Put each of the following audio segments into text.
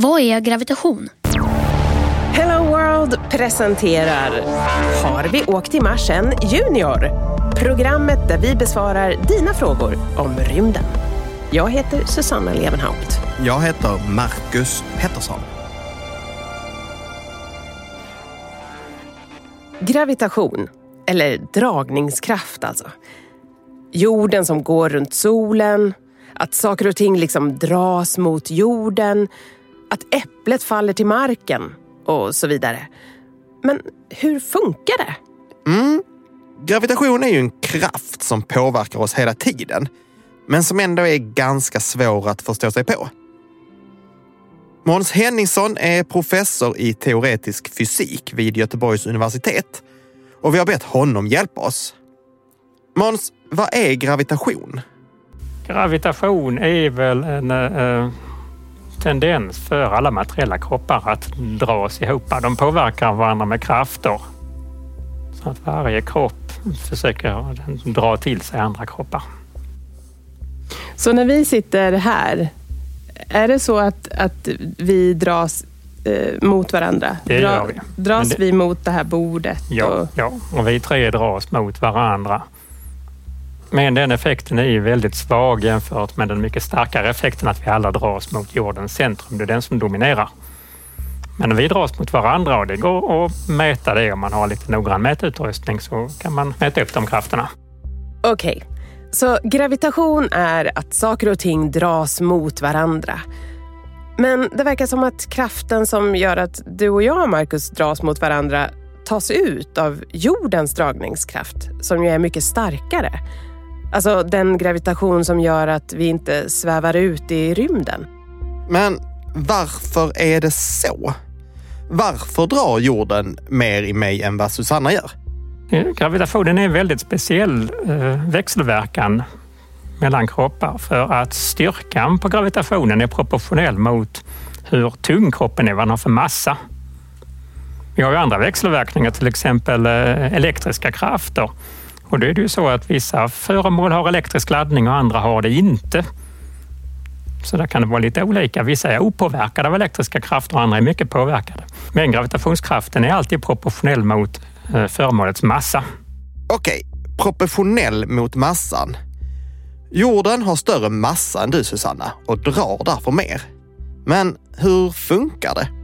Vad är gravitation? Hello World presenterar Har vi åkt till Mars än Junior? Programmet där vi besvarar dina frågor om rymden. Jag heter Susanna Levenhaupt. Jag heter Marcus Pettersson. Gravitation, eller dragningskraft alltså. Jorden som går runt solen, att saker och ting liksom dras mot jorden, att äpplet faller till marken och så vidare. Men hur funkar det? Mm. Gravitation är ju en kraft som påverkar oss hela tiden, men som ändå är ganska svår att förstå sig på. Måns Henningsson är professor i teoretisk fysik vid Göteborgs universitet och vi har bett honom hjälpa oss. Måns, vad är gravitation? Gravitation är väl en eh, tendens för alla materiella kroppar att dras ihop. De påverkar varandra med krafter. Så att varje kropp försöker dra till sig andra kroppar. Så när vi sitter här, är det så att, att vi dras eh, mot varandra? Det Dra, gör vi. Dras det- vi mot det här bordet? Ja, Och, ja, och vi tre dras mot varandra. Men den effekten är ju väldigt svag jämfört med den mycket starkare effekten att vi alla dras mot jordens centrum. Det är den som dominerar. Men vi dras mot varandra och det går att mäta det om man har lite noggrann mätutrustning så kan man mäta upp de krafterna. Okej, så gravitation är att saker och ting dras mot varandra. Men det verkar som att kraften som gör att du och jag, Marcus, dras mot varandra tas ut av jordens dragningskraft, som ju är mycket starkare. Alltså den gravitation som gör att vi inte svävar ut i rymden. Men varför är det så? Varför drar jorden mer i mig än vad Susanna gör? Gravitationen är en väldigt speciell eh, växelverkan mellan kroppar för att styrkan på gravitationen är proportionell mot hur tung kroppen är, vad den har för massa. Vi har ju andra växelverkningar, till exempel eh, elektriska krafter. Och då är det ju så att vissa föremål har elektrisk laddning och andra har det inte. Så där kan det vara lite olika. Vissa är opåverkade av elektriska krafter och andra är mycket påverkade. Men gravitationskraften är alltid proportionell mot eh, föremålets massa. Okej, proportionell mot massan. Jorden har större massa än du Susanna och drar därför mer. Men hur funkar det?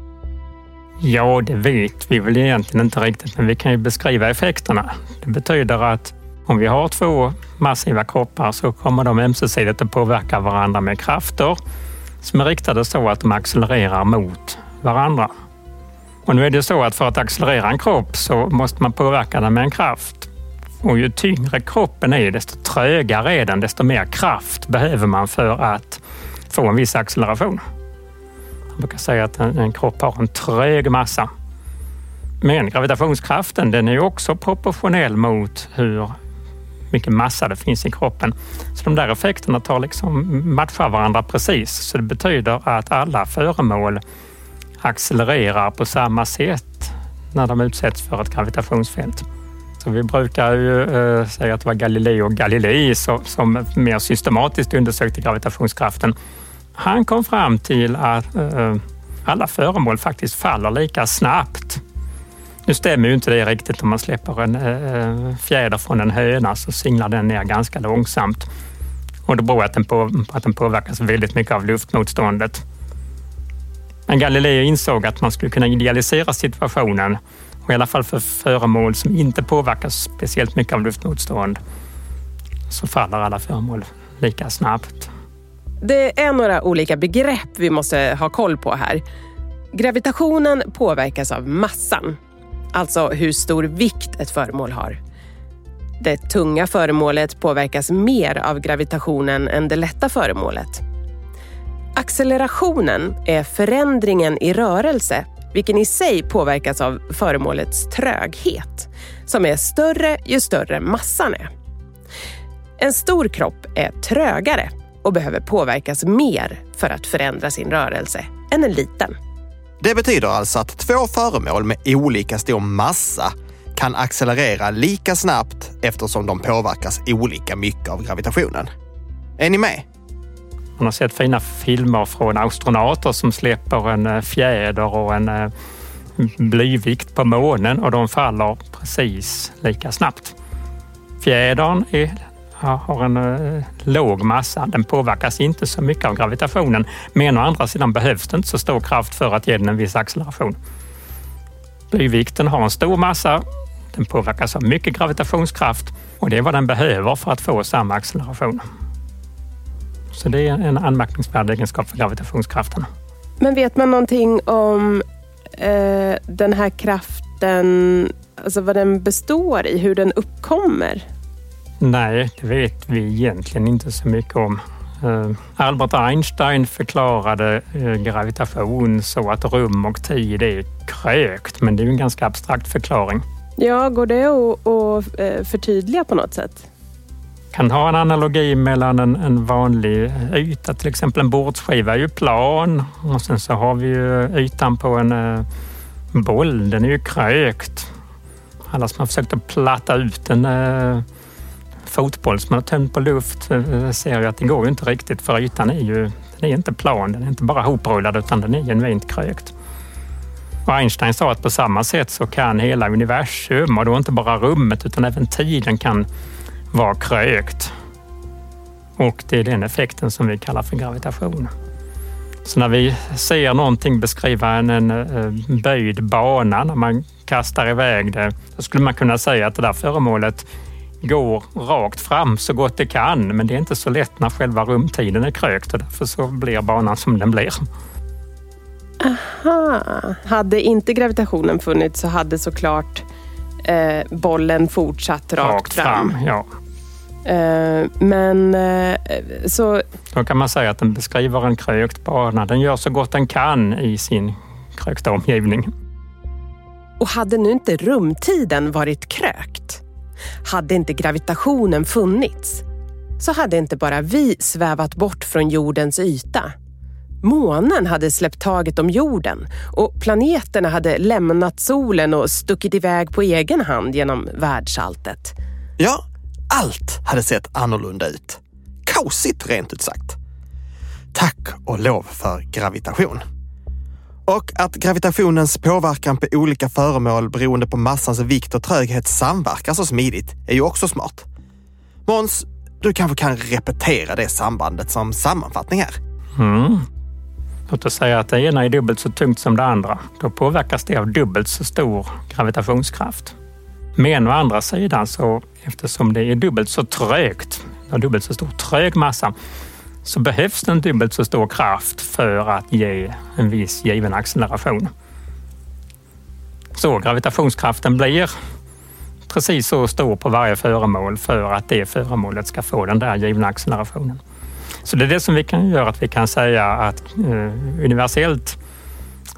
Ja, det vet vi väl egentligen inte riktigt, men vi kan ju beskriva effekterna. Det betyder att om vi har två massiva kroppar så kommer de ömsesidigt att påverka varandra med krafter som är riktade så att de accelererar mot varandra. Och nu är det så att för att accelerera en kropp så måste man påverka den med en kraft. Och ju tyngre kroppen är, desto trögare är den, desto mer kraft behöver man för att få en viss acceleration. Man brukar säga att en, en kropp har en trög massa. Men gravitationskraften den är ju också proportionell mot hur mycket massa det finns i kroppen. Så de där effekterna tar liksom matchar varandra precis. Så det betyder att alla föremål accelererar på samma sätt när de utsätts för ett gravitationsfält. Så vi brukar ju eh, säga att det var Galileo Galilei som mer systematiskt undersökte gravitationskraften. Han kom fram till att eh, alla föremål faktiskt faller lika snabbt. Nu stämmer ju inte det riktigt. Om man släpper en eh, eh, fjäder från en höna så singlar den ner ganska långsamt. Och det beror att den på, på att den påverkas väldigt mycket av luftmotståndet. Men Galileo insåg att man skulle kunna idealisera situationen och i alla fall för föremål som inte påverkas speciellt mycket av luftmotstånd så faller alla föremål lika snabbt. Det är några olika begrepp vi måste ha koll på här. Gravitationen påverkas av massan, alltså hur stor vikt ett föremål har. Det tunga föremålet påverkas mer av gravitationen än det lätta föremålet. Accelerationen är förändringen i rörelse, vilken i sig påverkas av föremålets tröghet, som är större ju större massan är. En stor kropp är trögare och behöver påverkas mer för att förändra sin rörelse än en liten. Det betyder alltså att två föremål med olika stor massa kan accelerera lika snabbt eftersom de påverkas olika mycket av gravitationen. Är ni med? Man har sett fina filmer från astronauter som släpper en eh, fjäder och en eh, blyvikt på månen och de faller precis lika snabbt. Fjädern är, har en eh, låg massa. Den påverkas inte så mycket av gravitationen. Men å andra sidan behövs det inte så stor kraft för att ge den en viss acceleration. Blyvikten har en stor massa. Den påverkas av mycket gravitationskraft och det är vad den behöver för att få samma acceleration. Så det är en anmärkningsvärd egenskap för gravitationskraften. Men vet man någonting om eh, den här kraften, alltså vad den består i, hur den uppkommer? Nej, det vet vi egentligen inte så mycket om. Eh, Albert Einstein förklarade eh, gravitation så att rum och tid är krökt, men det är en ganska abstrakt förklaring. Ja, går det att eh, förtydliga på något sätt? kan ha en analogi mellan en, en, vanlig yta, till exempel en bordsskiva är ju plan och sen så har vi ju ytan på en eh, boll, den är ju krökt. Alla som har försökt att platta ut en eh, fotboll som man har tömt på luft eh, eh, ser ju att det går ju inte riktigt för ytan är ju den är inte plan, den är inte bara hoprullad utan den är genuint krökt. Och Einstein sa att på samma sätt så kan hela universum och då inte bara rummet utan även tiden kan vara krökt. Och det är den effekten som vi kallar för gravitation. Så när vi ser någonting beskriva en, en, en böjd bana när man kastar iväg det, då skulle man kunna säga att det där föremålet går rakt fram så gott det kan, men det är inte så lätt när själva rumtiden är krökt och därför så blir banan som den blir. Aha. Hade inte gravitationen funnits så hade såklart eh, bollen fortsatt rakt, rakt fram. fram ja. Eh, men eh, så... Då kan man säga att den beskriver en krökt bana. Den gör så gott den kan i sin krökta omgivning. Och hade nu inte rumtiden varit krökt, hade inte gravitationen funnits, så hade inte bara vi svävat bort från jordens yta. Månen hade släppt taget om jorden och planeterna hade lämnat solen och stuckit iväg på egen hand genom världsalltet. Ja, allt hade sett annorlunda ut. Kaosigt rent ut sagt. Tack och lov för gravitation. Och att gravitationens påverkan på olika föremål beroende på massans vikt och tröghet samverkar så smidigt är ju också smart. Måns, du kanske kan repetera det sambandet som sammanfattning här? Mm. Låt oss säga att det ena är dubbelt så tungt som det andra. Då påverkas det av dubbelt så stor gravitationskraft. Men å andra sidan så eftersom det är dubbelt så trögt, har dubbelt så stor trög massa, så behövs det en dubbelt så stor kraft för att ge en viss given acceleration. Så gravitationskraften blir precis så stor på varje föremål för att det föremålet ska få den där givna accelerationen. Så det är det som vi kan göra, att vi kan säga att eh, universellt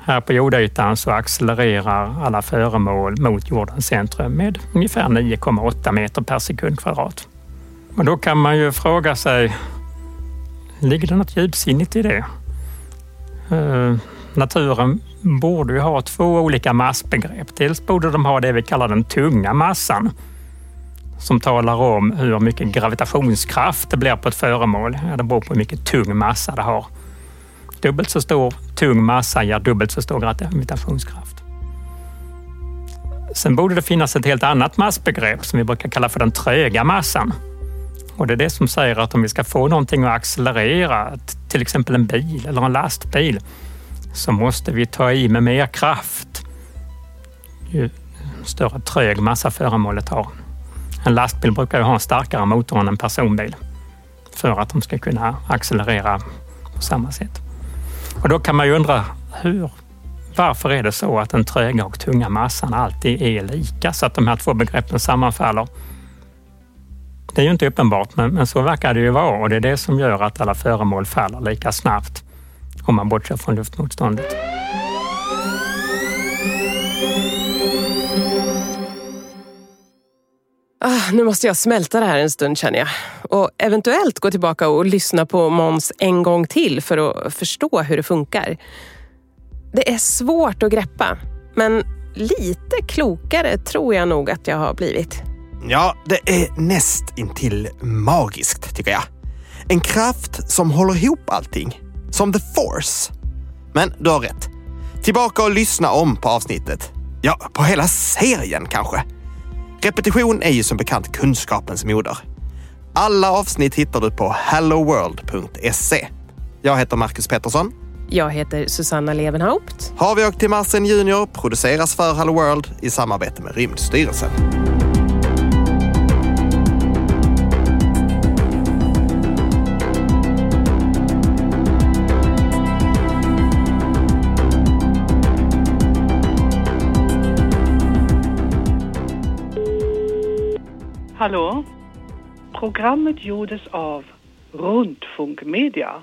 här på jordytan så accelererar alla föremål mot jordens centrum med ungefär 9,8 meter per sekund kvadrat. Och då kan man ju fråga sig, ligger det något djupsinnigt i det? Uh, naturen borde ju ha två olika massbegrepp. Dels borde de ha det vi kallar den tunga massan som talar om hur mycket gravitationskraft det blir på ett föremål. Ja, det beror på hur mycket tung massa det har. Dubbelt så stor tung massa ger dubbelt så stor gravitationskraft. Sen borde det finnas ett helt annat massbegrepp som vi brukar kalla för den tröga massan. Och det är det som säger att om vi ska få någonting att accelerera, till exempel en bil eller en lastbil, så måste vi ta i med mer kraft ju större trög massa föremålet har. En lastbil brukar ju ha en starkare motor än en personbil för att de ska kunna accelerera på samma sätt. Och då kan man ju undra hur, varför är det så att den tröga och tunga massan alltid är lika så att de här två begreppen sammanfaller? Det är ju inte uppenbart, men, men så verkar det ju vara och det är det som gör att alla föremål faller lika snabbt om man bortser från luftmotståndet. Ah, nu måste jag smälta det här en stund känner jag. Och eventuellt gå tillbaka och lyssna på Måns en gång till för att förstå hur det funkar. Det är svårt att greppa, men lite klokare tror jag nog att jag har blivit. Ja, det är näst intill magiskt tycker jag. En kraft som håller ihop allting. Som the force. Men du har rätt. Tillbaka och lyssna om på avsnittet. Ja, på hela serien kanske. Repetition är ju som bekant kunskapens moder. Alla avsnitt hittar du på helloworld.se. Jag heter Marcus Pettersson. Jag heter Susanna Levenhaupt. Har vi åkt till Marsen Junior produceras för Hello World i samarbete med Rymdstyrelsen. Hallå? Programmet gjordes av Rundfunk Media.